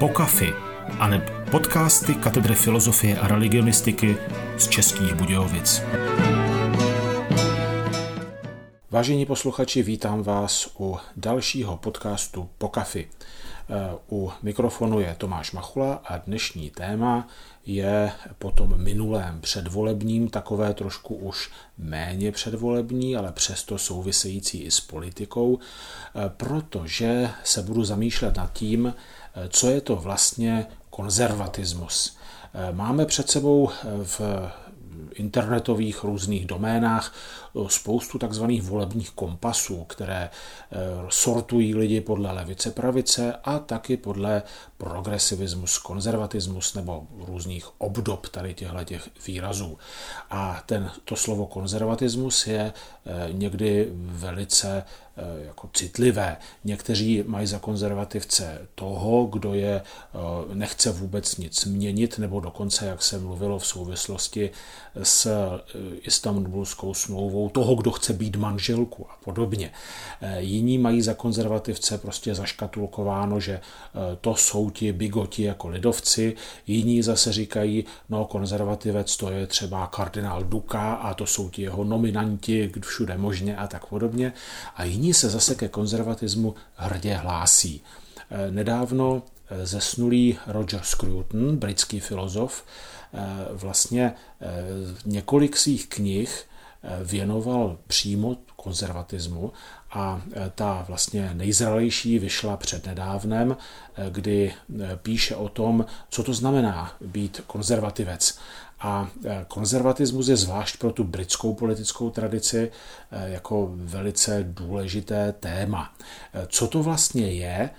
Pokafy, aneb podcasty Katedry filozofie a religionistiky z Českých Budějovic. Vážení posluchači, vítám vás u dalšího podcastu Pokafy. U mikrofonu je Tomáš Machula a dnešní téma je po tom minulém předvolebním takové trošku už méně předvolební, ale přesto související i s politikou, protože se budu zamýšlet nad tím, co je to vlastně konzervatismus. Máme před sebou v internetových různých doménách spoustu takzvaných volebních kompasů, které eh, sortují lidi podle levice, pravice a taky podle progresivismus, konzervatismus nebo různých obdob tady těchto těch výrazů. A ten, to slovo konzervatismus je eh, někdy velice eh, jako citlivé. Někteří mají za konzervativce toho, kdo je nechce vůbec nic měnit, nebo dokonce, jak se mluvilo v souvislosti s istambulskou smlouvou, toho, kdo chce být manželku a podobně. Eh, jiní mají za konzervativce prostě zaškatulkováno, že eh, to jsou ti bigoti jako lidovci, jiní zase říkají, no konzervativec to je třeba kardinál Duka a to jsou ti jeho nominanti všude možně a tak podobně. A jiní se zase ke konzervatismu hrdě hlásí. Eh, nedávno zesnulý Roger Scruton, britský filozof, vlastně několik svých knih věnoval přímo konzervatismu a ta vlastně nejzralejší vyšla před nedávnem, kdy píše o tom, co to znamená být konzervativec. A konzervatismus je zvlášť pro tu britskou politickou tradici jako velice důležité téma. Co to vlastně je,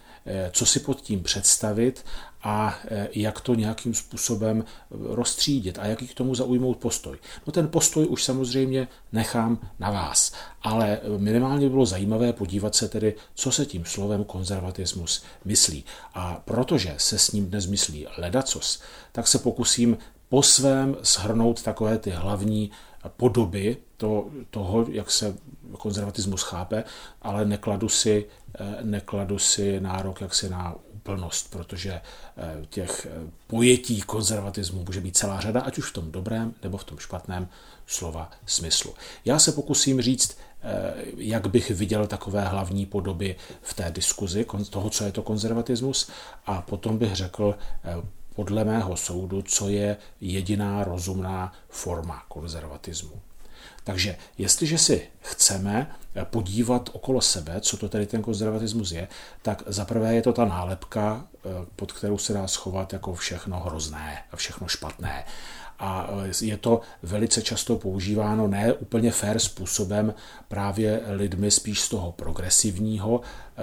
co si pod tím představit a e, jak to nějakým způsobem rozstřídit a jaký k tomu zaujmout postoj. No ten postoj už samozřejmě nechám na vás, ale minimálně bylo zajímavé podívat se tedy, co se tím slovem konzervatismus myslí. A protože se s ním dnes myslí ledacos, tak se pokusím po svém shrnout takové ty hlavní podoby to, toho, jak se konzervatismus chápe, ale nekladu si, e, nekladu si nárok jaksi na úplnost, protože eh, těch eh, pojetí konzervatismu může být celá řada, ať už v tom dobrém nebo v tom špatném slova smyslu. Já se pokusím říct, eh, jak bych viděl takové hlavní podoby v té diskuzi toho, co je to konzervatismus, a potom bych řekl, podle mého soudu, co je jediná rozumná forma konzervatismu. Takže jestliže si chceme podívat okolo sebe, co to tady ten konzervatismus je, tak zaprvé je to ta nálepka, eh, pod kterou se dá schovat jako všechno hrozné a všechno špatné a e, je to velice často používáno ne úplně fair způsobem právě lidmi spíš z toho progresivního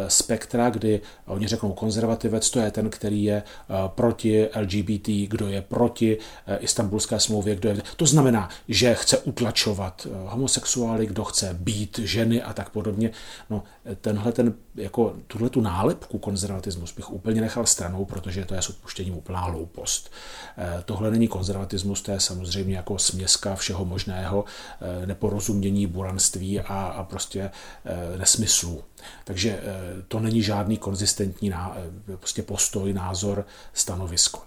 spektra, kdy oni řeknou konzervativec, to je ten, který je e, proti LGBT, kdo je proti istambulské smlouvě, kdo je... To znamená, že chce utlačovat homosexuály, kdo chce být ženy a tak podobně. No, tenhle ten, jako tuhle tu nálepku konzervatismus bych úplně nechal stranou, protože to je s odpuštěním úplná hloupost. Tohle není konzervatismus, to je samozřejmě jako směska všeho možného, eh, neporozumění, buranství a, a prostě eh, nesmyslů. Takže eh, to není žádný konzistentní prostě postoj, názor, stanovisko.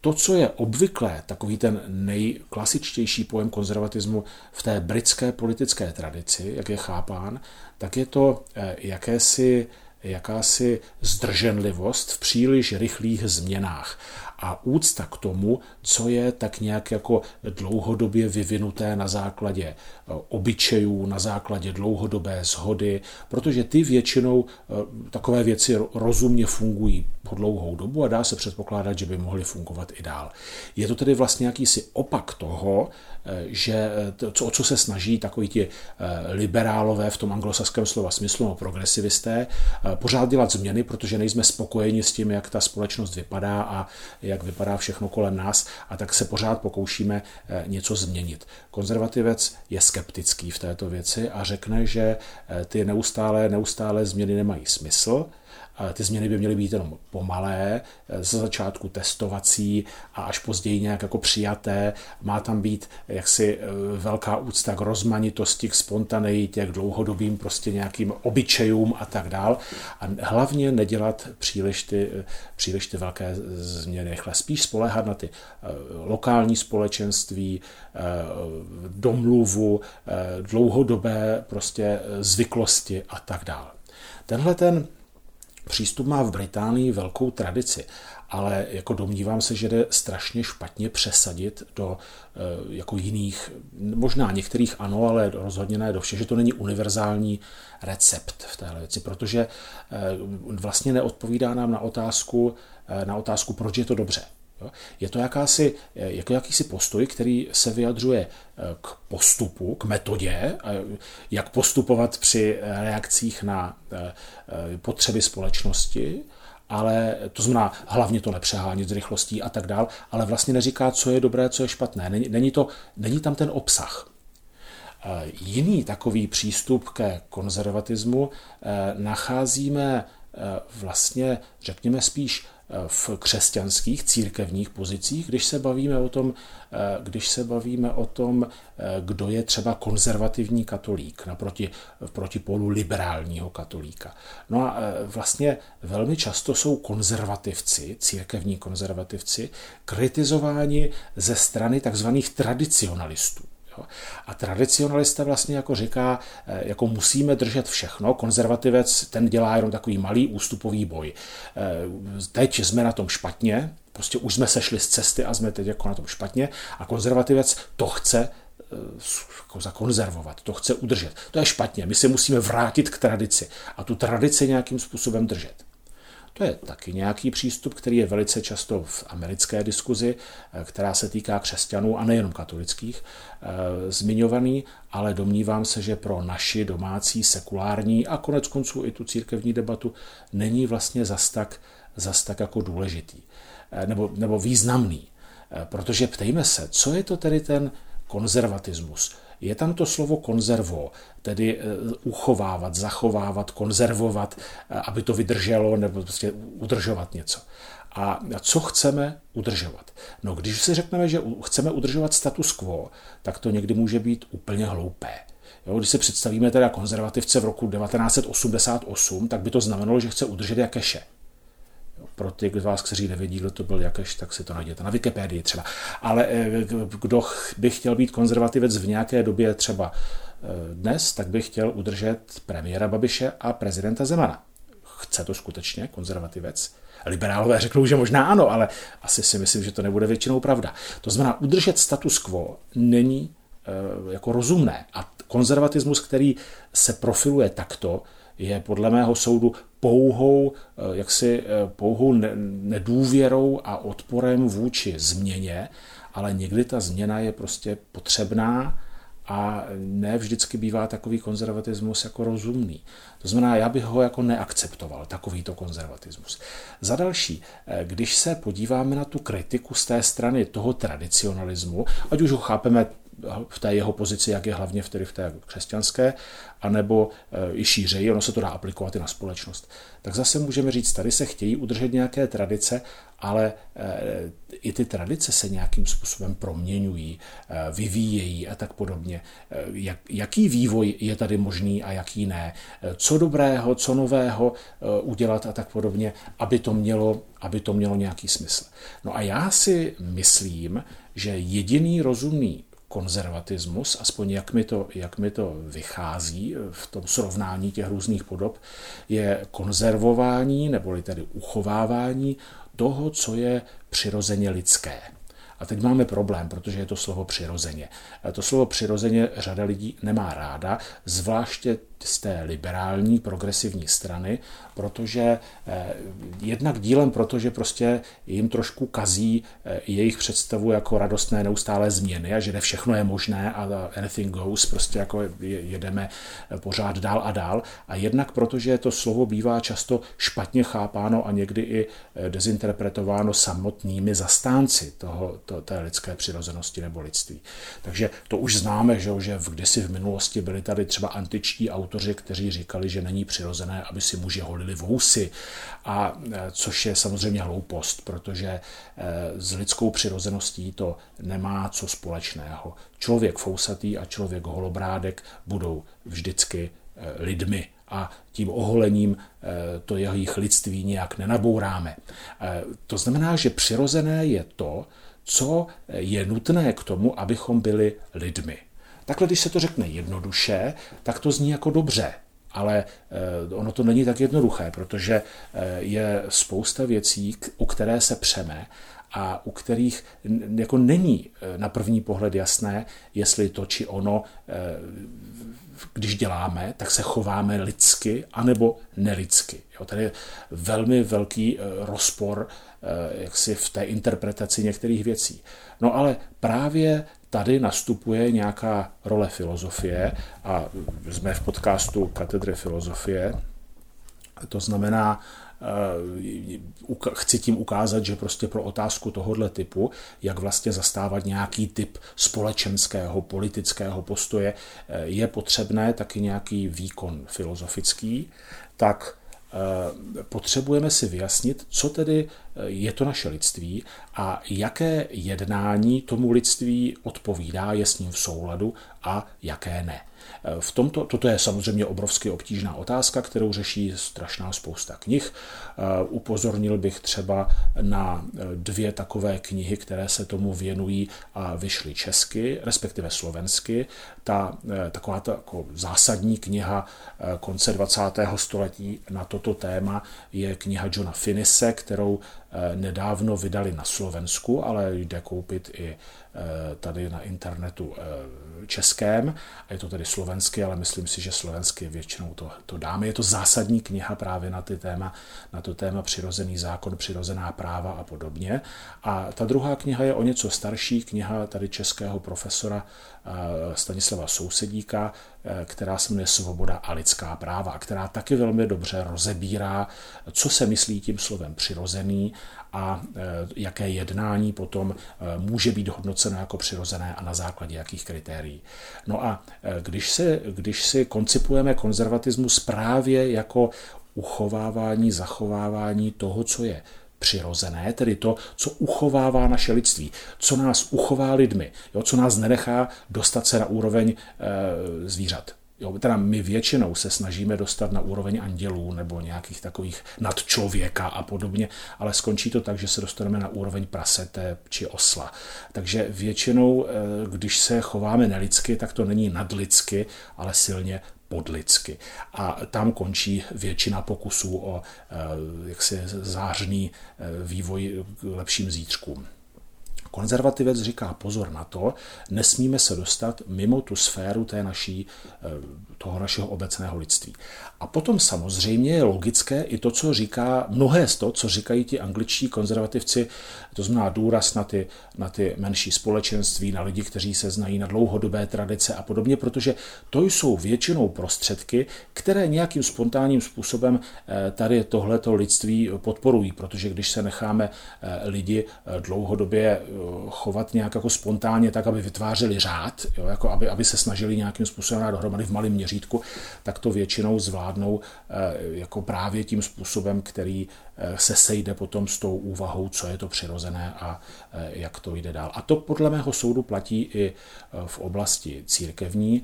To, co je obvyklé, takový ten nejklasičtější pojem konzervatismu v té britské politické tradici, jak je chápán, tak je to jakési, jakási zdrženlivost v příliš rychlých změnách a úcta k tomu, co je tak nějak jako dlouhodobě vyvinuté na základě e, obyčejů, na základě dlouhodobé shody, protože ty většinou e, takové věci rozumně fungují po dlouhou dobu a dá se předpokládat, že by mohly fungovat i dál. Je to tedy vlastně jakýsi opak toho, e, že to, o co se snaží takový ti liberálové v tom anglosaském slova smyslu, no progresivisté, pořád dělat změny, protože nejsme spokojeni s tím, jak ta společnost vypadá a jak vypadá všechno kolem nás a tak se pořád pokoušíme eh, něco změnit. Konzervativec je skeptický v této věci a řekne, že eh, ty neustále, neustále změny nemají smysl, Ty změny by měly být jenom pomalé, ze začátku testovací a až později nějak jako přijaté. Má tam být jaksi velká úcta k rozmanitosti, k spontaneitě, k dlouhodobým prostě nějakým obyčejům a tak dál. A hlavně nedělat příliš ty, příliš ty velké změny rychle. Spíš spolehat na ty lokální společenství, domluvu, dlouhodobé prostě zvyklosti a tak dále. Tenhle ten přístup má v Británii velkou tradici, ale jako domnívám se, že jde strašně špatně přesadit do eh, jako jiných, možná některých ano, ale rozhodně ne do všech, že to není univerzální recept v téhle věci, protože eh, vlastně neodpovídá nám na otázku, eh, na otázku, proč je to dobře. Je to jakási, jako jakýsi postoj, který se vyjadřuje eh, k postupu, k metodě, jak postupovat při reakcích na eh, eh, potřeby společnosti, ale to znamená hlavně to nepřehánit s rychlostí a tak dál, ale vlastně neříká, co je dobré, co je špatné. Není, není, to, není tam ten obsah. Jiný takový přístup ke konzervatismu nacházíme vlastně, řekněme spíš v křesťanských církevních pozicích, když se bavíme o tom, eh, když se bavíme o tom, eh, kdo je třeba konzervativní katolík naproti proti polu liberálního katolíka. No a eh, vlastně velmi často jsou konzervativci, církevní konzervativci, kritizováni ze strany takzvaných tradicionalistů. A tradicionalista vlastně jako říká, eh, jako musíme držet všechno, konzervativec ten dělá jenom takový malý ústupový boj. Eh, teď jsme na tom špatně, prostě už jsme sešli z cesty a jsme teď jako na tom špatně a konzervativec to chce eh, jako zakonzervovat, to chce udržet. To je špatně, my se musíme vrátit k tradici a tu tradici nějakým způsobem držet. To je taky nějaký přístup, který je velice často v americké diskuzi, eh, která se týká křesťanů a nejenom katolických, eh, zmiňovaný, ale domnívám se, že pro naši domácí sekulární a konec konců i tu církevní debatu není vlastně zas tak, zas tak jako důležitý eh, nebo, nebo významný. Protože ptejme se, co je to tedy ten konzervatismus? Je tam to slovo konzervo, tedy eh, uchovávat, zachovávat, konzervovat, eh, aby to vydrželo nebo prostě udržovat něco. A co chceme udržovat? No, když si řekneme, že chceme udržovat status quo, tak to někdy může být úplně hloupé. Jo, když si představíme teda konzervativce v roku 1988, tak by to znamenalo, že chce udržet Jakeše. Pro ty z vás, kteří nevědí, kdo to byl Jakeš, tak si to najděte na Wikipedii třeba. Ale eh, kdo by chtěl být konzervativec v nějaké době třeba eh, dnes, tak by chtěl udržet premiéra Babiše a prezidenta Zemana. Chce to skutečně konzervativec? Liberálové řeknou, že možná ano, ale asi si myslím, že to nebude většinou pravda. To znamená, udržet status quo není e, jako rozumné. A konzervatismus, který se profiluje takto, je podle mého soudu pouhou, eh, jaksi eh, pouhou nedůvěrou a odporem vůči změně, ale někdy ta změna je prostě potřebná a ne vždycky bývá takový konzervatismus jako rozumný. To znamená, já bych ho jako neakceptoval, takovýto konzervatismus. Za další, eh, když se podíváme na tu kritiku z té strany toho tradicionalismu, ať už ho chápeme v té jeho pozici, jak je hlavně v, v té křesťanské, anebo e, i šířeji, ono se to dá aplikovat i na společnost. Tak zase můžeme říct, tady se chtějí udržet nějaké tradice, ale e, i ty tradice se nějakým způsobem proměňují, e, vyvíjejí a tak podobně. Jak, jaký vývoj je tady možný a jaký ne? Co dobrého, co nového udělat a tak podobně, aby to mělo, aby to mělo nějaký smysl. No a já si myslím, že jediný rozumný konzervatismus, aspoň jak mi, to, jak mi to vychází v tom srovnání těch různých podob, je konzervování neboli tedy uchovávání toho, co je přirozeně lidské. A teď máme problém, protože je to slovo přirozeně. To slovo přirozeně řada lidí nemá ráda, zvláště z té liberální progresivní strany, protože eh, jednak dílem, protože prostě jim trošku kazí eh, jejich představu jako radostné neustálé změny a že ne všechno je možné a anything goes, prostě jako jedeme eh, pořád dál a dál. A jednak protože to slovo bývá často špatně chápáno a někdy i dezinterpretováno samotnými zastánci toho, to, té lidské přirozenosti nebo lidství. Takže to už známe, že, že kdysi v minulosti byli tady třeba antičtí autoři, autoři, kteří říkali, že není přirozené, aby si muži holili vousy, a což je samozřejmě hloupost, protože s lidskou přirozeností to nemá co společného. Člověk fousatý a člověk holobrádek budou vždycky lidmi a tím oholením to jejich lidství nějak nenabouráme. To znamená, že přirozené je to, co je nutné k tomu, abychom byli lidmi. Takhle, když se to řekne jednoduše, tak to zní jako dobře, ale eh, ono to není tak jednoduché, protože eh, je spousta věcí, o které se přeme a u kterých jako není eh, na první pohled jasné, jestli to či ono, když děláme, tak se chováme lidsky anebo nelidsky. Jo, tady je velmi velký rozpor jaksi v té interpretaci některých věcí. No ale právě tady nastupuje nějaká role filozofie a jsme v podcastu Katedry filozofie. To znamená, eh, chci tím ukázat, že prostě pro otázku tohohle typu, jak vlastně zastávat nějaký typ společenského, politického postoje, eh, je potřebné taky nějaký výkon filozofický, tak potřebujeme si vyjasnit, co tedy eh, je to naše lidství a jaké jednání tomu lidství odpovídá, je s ním v souladu a jaké ne. V tomto, toto je samozřejmě obrovsky obtížná otázka, kterou řeší strašná spousta knih. Upozornil bych třeba na dvě takové knihy, které se tomu věnují a vyšly česky, respektive slovensky. Ta taková ta jako zásadní kniha konce 20. století na toto téma je kniha Johna Finise, kterou nedávno vydali na Slovensku, ale jde koupit i tady na internetu českém, a je to tedy slovenský, ale myslím si, že slovensky většinou to, to dáme. Je to zásadní kniha právě na, ty téma, na to téma přirozený zákon, přirozená práva a podobně. A ta druhá kniha je o něco starší, kniha tady českého profesora eh, Stanislava Sousedíka, eh, která se jmenuje Svoboda a lidská práva, která taky velmi dobře rozebírá, co se myslí tím slovem přirozený a e, jaké jednání potom může být hodnoceno jako přirozené a na základě jakých kritérií. No a když, se, když si koncipujeme konzervatismus právě jako uchovávání, zachovávání toho, co je přirozené, tedy to, co uchovává naše lidství, co nás uchová lidmi, jo, co nás nenechá dostat se na úroveň e, zvířat. Jo, teda my většinou se snažíme dostat na úroveň andělů nebo nějakých takových nadčlověka a podobně, ale skončí to tak, že se dostaneme na úroveň prasete či osla. Takže většinou, eh, když se chováme nelidsky, tak to není nadlidsky, ale silně podlidsky. A tam končí většina pokusů o eh, jaksi zářný eh, vývoj k lepším zítřkům. Konzervativec říká pozor na to, nesmíme se dostat mimo tu sféru té naší, eh, toho našeho obecného lidství. A potom samozřejmě je logické i to, co říká, mnohé z to, co říkají ti angličtí konzervativci, to znamená důraz na ty, na ty menší společenství, na lidi, kteří se znají na dlouhodobé tradice a podobně, protože to jsou většinou prostředky, které nějakým spontánním způsobem eh, tady tohleto lidství podporují, protože když se necháme eh, lidi dlouhodobě chovat nějak jako spontánně, tak aby vytvářeli řád, jo, jako aby, aby se snažili nějakým způsobem dát dohromady v malém měřítku, tak to většinou zvládnou eh, jako právě tím způsobem, který se sejde potom s tou úvahou, co je to přirozené a eh, jak to jde dál. A to podle mého soudu platí i v oblasti církevní,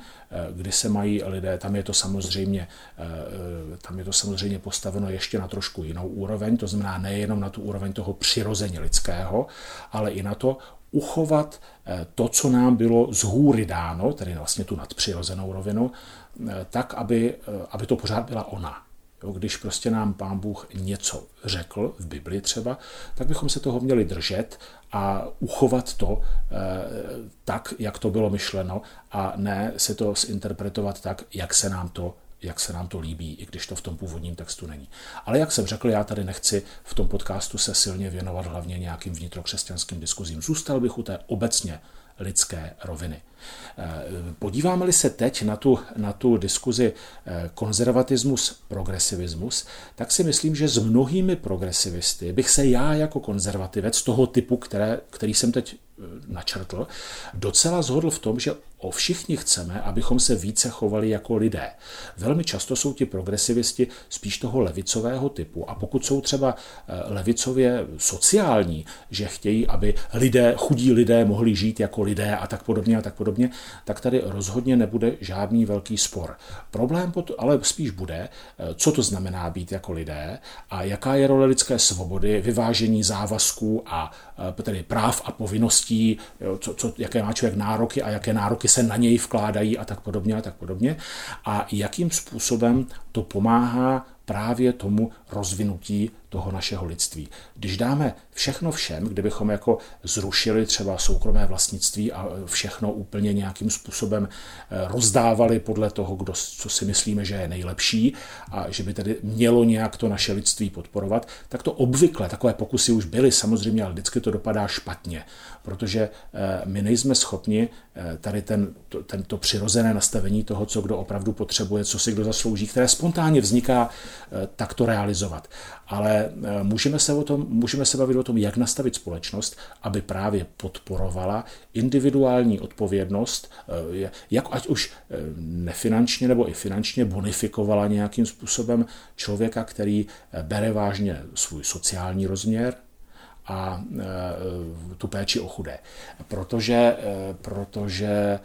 kdy se mají lidé, tam je to samozřejmě, tam je to samozřejmě postaveno ještě na trošku jinou úroveň, to znamená nejenom na tu úroveň toho přirozeně lidského, ale i na to uchovat eh, to, co nám bylo z hůry dáno, tedy vlastně tu nadpřirozenou rovinu, eh, tak, aby, eh, aby to pořád byla ona. Jo, když prostě nám pán Bůh něco řekl, v Bibli třeba, tak bychom se toho měli držet a uchovat to e, tak, jak to bylo myšleno a ne se to zinterpretovat tak, jak se nám to jak se nám to líbí, i když to v tom původním textu není. Ale jak jsem řekl, já tady nechci v tom podcastu se silně věnovat hlavně nějakým vnitrokřesťanským diskuzím. Zůstal bych u té obecně lidské roviny. Eh, podíváme-li se teď na tu, na tu diskuzi eh, konzervatismus, progresivismus, tak si myslím, že s mnohými progresivisty bych se já jako konzervativec toho typu, které, který jsem teď eh, načrtl, docela zhodl v tom, že o všichni chceme, abychom se více chovali jako lidé. Velmi často jsou ti progresivisti spíš toho levicového typu a pokud jsou třeba eh, levicově sociální, že chtějí, aby lidé, chudí lidé mohli žít jako lidé a tak podobně a tak podobně, tak tady rozhodně nebude žádný velký spor. Problém ale spíš bude, eh, co to znamená být jako lidé a jaká je role lidské svobody, vyvážení závazků a eh, tedy práv a povinností, co, co, jaké má člověk nároky a jaké nároky se na něj vkládají a tak podobně a tak podobně. A jakým způsobem to pomáhá právě tomu rozvinutí toho našeho lidství. Když dáme všechno všem, kdybychom jako zrušili třeba soukromé vlastnictví a všechno úplně nějakým způsobem eh, rozdávali podle toho, kdo, co si myslíme, že je nejlepší a že by tedy mělo nějak to naše lidství podporovat, tak to obvykle, takové pokusy už byly samozřejmě, ale vždycky to dopadá špatně, protože eh, my nejsme schopni tady ten, to, tento přirozené nastavení toho, co kdo opravdu potřebuje, co si kdo zaslouží, které spontánně vzniká, takto realizovat. Ale můžeme se, o tom, můžeme se bavit o tom, jak nastavit společnost, aby právě podporovala individuální odpovědnost, eh, jak ať už eh, nefinančně nebo i finančně bonifikovala nějakým způsobem člověka, který eh, bere vážně svůj sociální rozměr, a tu péči o chudé. Protože, protože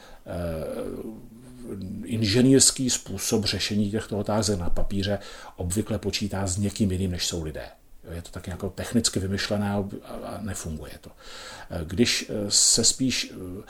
inženýrský způsob řešení těchto otázek na papíře obvykle počítá s někým jiným, než jsou lidé. Je to tak jako technicky vymyšlené a nefunguje to. Když se spíš eh,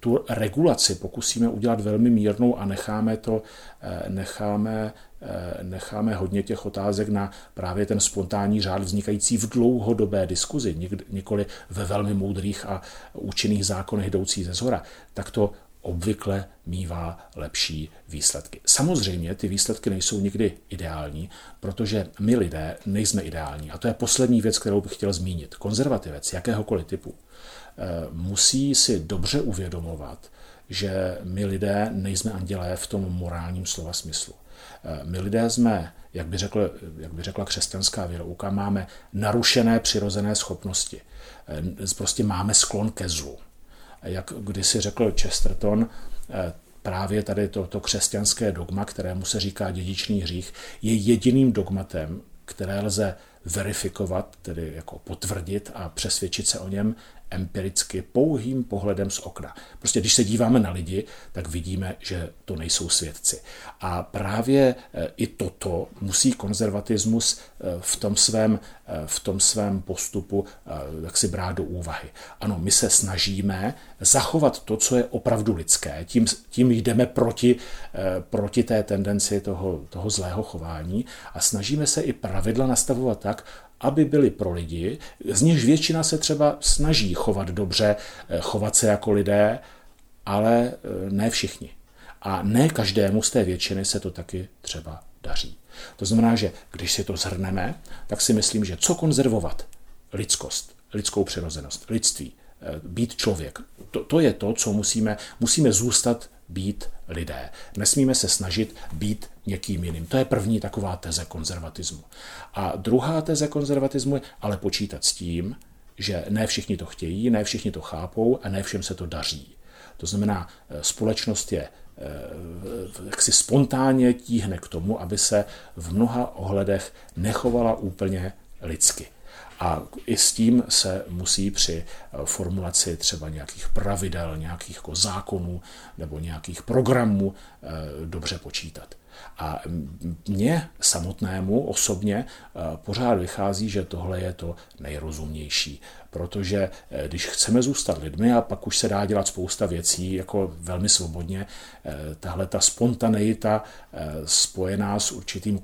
tu regulaci pokusíme udělat velmi mírnou a necháme to, eh, necháme, eh, necháme hodně těch otázek na právě ten spontánní řád vznikající v dlouhodobé diskuzi, nikoli ve velmi moudrých a účinných zákonech jdoucí ze zhora, tak to obvykle mývá lepší výsledky. Samozřejmě ty výsledky nejsou nikdy ideální, protože my lidé nejsme ideální. A to je poslední věc, kterou bych chtěl zmínit. Konzervativec jakéhokoliv typu eh, musí si dobře uvědomovat, že my lidé nejsme andělé v tom morálním slova smyslu. Eh, my lidé jsme, jak by, řekl, jak by řekla křesťanská věrouka, máme narušené přirozené schopnosti. Eh, prostě máme sklon ke zlu jak kdysi řekl Chesterton, eh, právě tady to, to křesťanské dogma, kterému se říká dědičný hřích, je jediným dogmatem, které lze verifikovat, tedy jako potvrdit a přesvědčit se o něm empiricky pouhým pohledem z okna. Prostě když se díváme na lidi, tak vidíme, že to nejsou svědci. A právě e, i toto musí konzervatismus e, v tom svém, e, v tom svém postupu jak si brát do úvahy. Ano, my se snažíme zachovat to, co je opravdu lidské. Tím, tím jdeme proti, proti té tendenci toho, toho zlého chování a snažíme se i pravidla nastavovat tak, aby byly pro lidi, z nichž většina se třeba snaží chovat dobře, eh, chovat se jako lidé, ale eh, ne všichni. A ne každému z té většiny se to taky třeba daří. To znamená, že když si to zhrneme, tak si myslím, že co konzervovat? Lidskost, lidskou přirozenost, lidství, eh, být člověk. To, to je to, co musíme, musíme zůstat být lidé. Nesmíme se snažit být někým jiným. To je první taková teze konzervatismu. A druhá teze konzervatismu je ale počítat s tím, že ne všichni to chtějí, ne všichni to chápou a ne všem se to daří. To znamená, eh, společnost je eh, jak si spontánně tíhne k tomu, aby se v mnoha ohledech nechovala úplně lidsky. A i s tím se musí při eh, formulaci třeba nějakých pravidel, nějakých jako zákonů nebo nějakých programů dobře počítat. A mně samotnému osobně eh, pořád vychází, že tohle je to nejrozumnější, protože když chceme zůstat lidmi a pak už se dá dělat spousta věcí jako velmi svobodně, tahle ta spontaneita spojená s určitým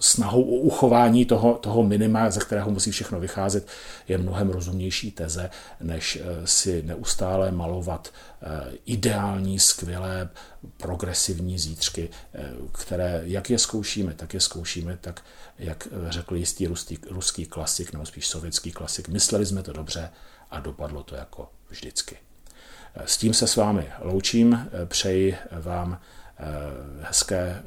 snahou o uchování toho, toho minima, ze kterého musí všechno vycházet, je mnohem rozumnější teze, než eh, si neustále malovat eh, ideální, skvělé, progresivní zítřky, eh, které jak je zkoušíme, tak je zkoušíme, tak jak řekl jistý ruský, ruský klasik, nebo spíš sovětský klasik, mysleli jsme to dobře a dopadlo to jako vždycky. S tím se s vámi loučím, přeji vám hezké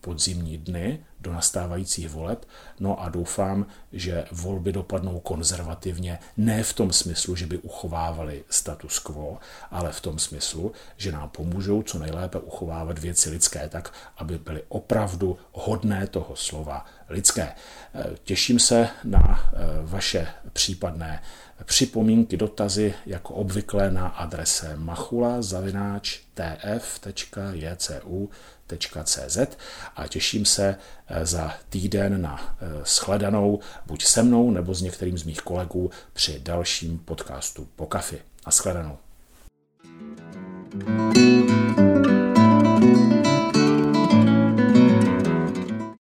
podzimní dny, do nastávajících voleb. No a doufám, že volby dopadnou konzervativně, ne v tom smyslu, že by uchovávali status quo, ale v tom smyslu, že nám pomůžou co nejlépe uchovávat věci lidské tak, aby byly opravdu hodné toho slova lidské. Těším se na vaše případné připomínky, dotazy jako obvykle na adrese machula tf.jcu.cz a těším se eh, za týden na eh, shledanou buď se mnou nebo s některým z mých kolegů při dalším podcastu po kafi. A shledanou. thank you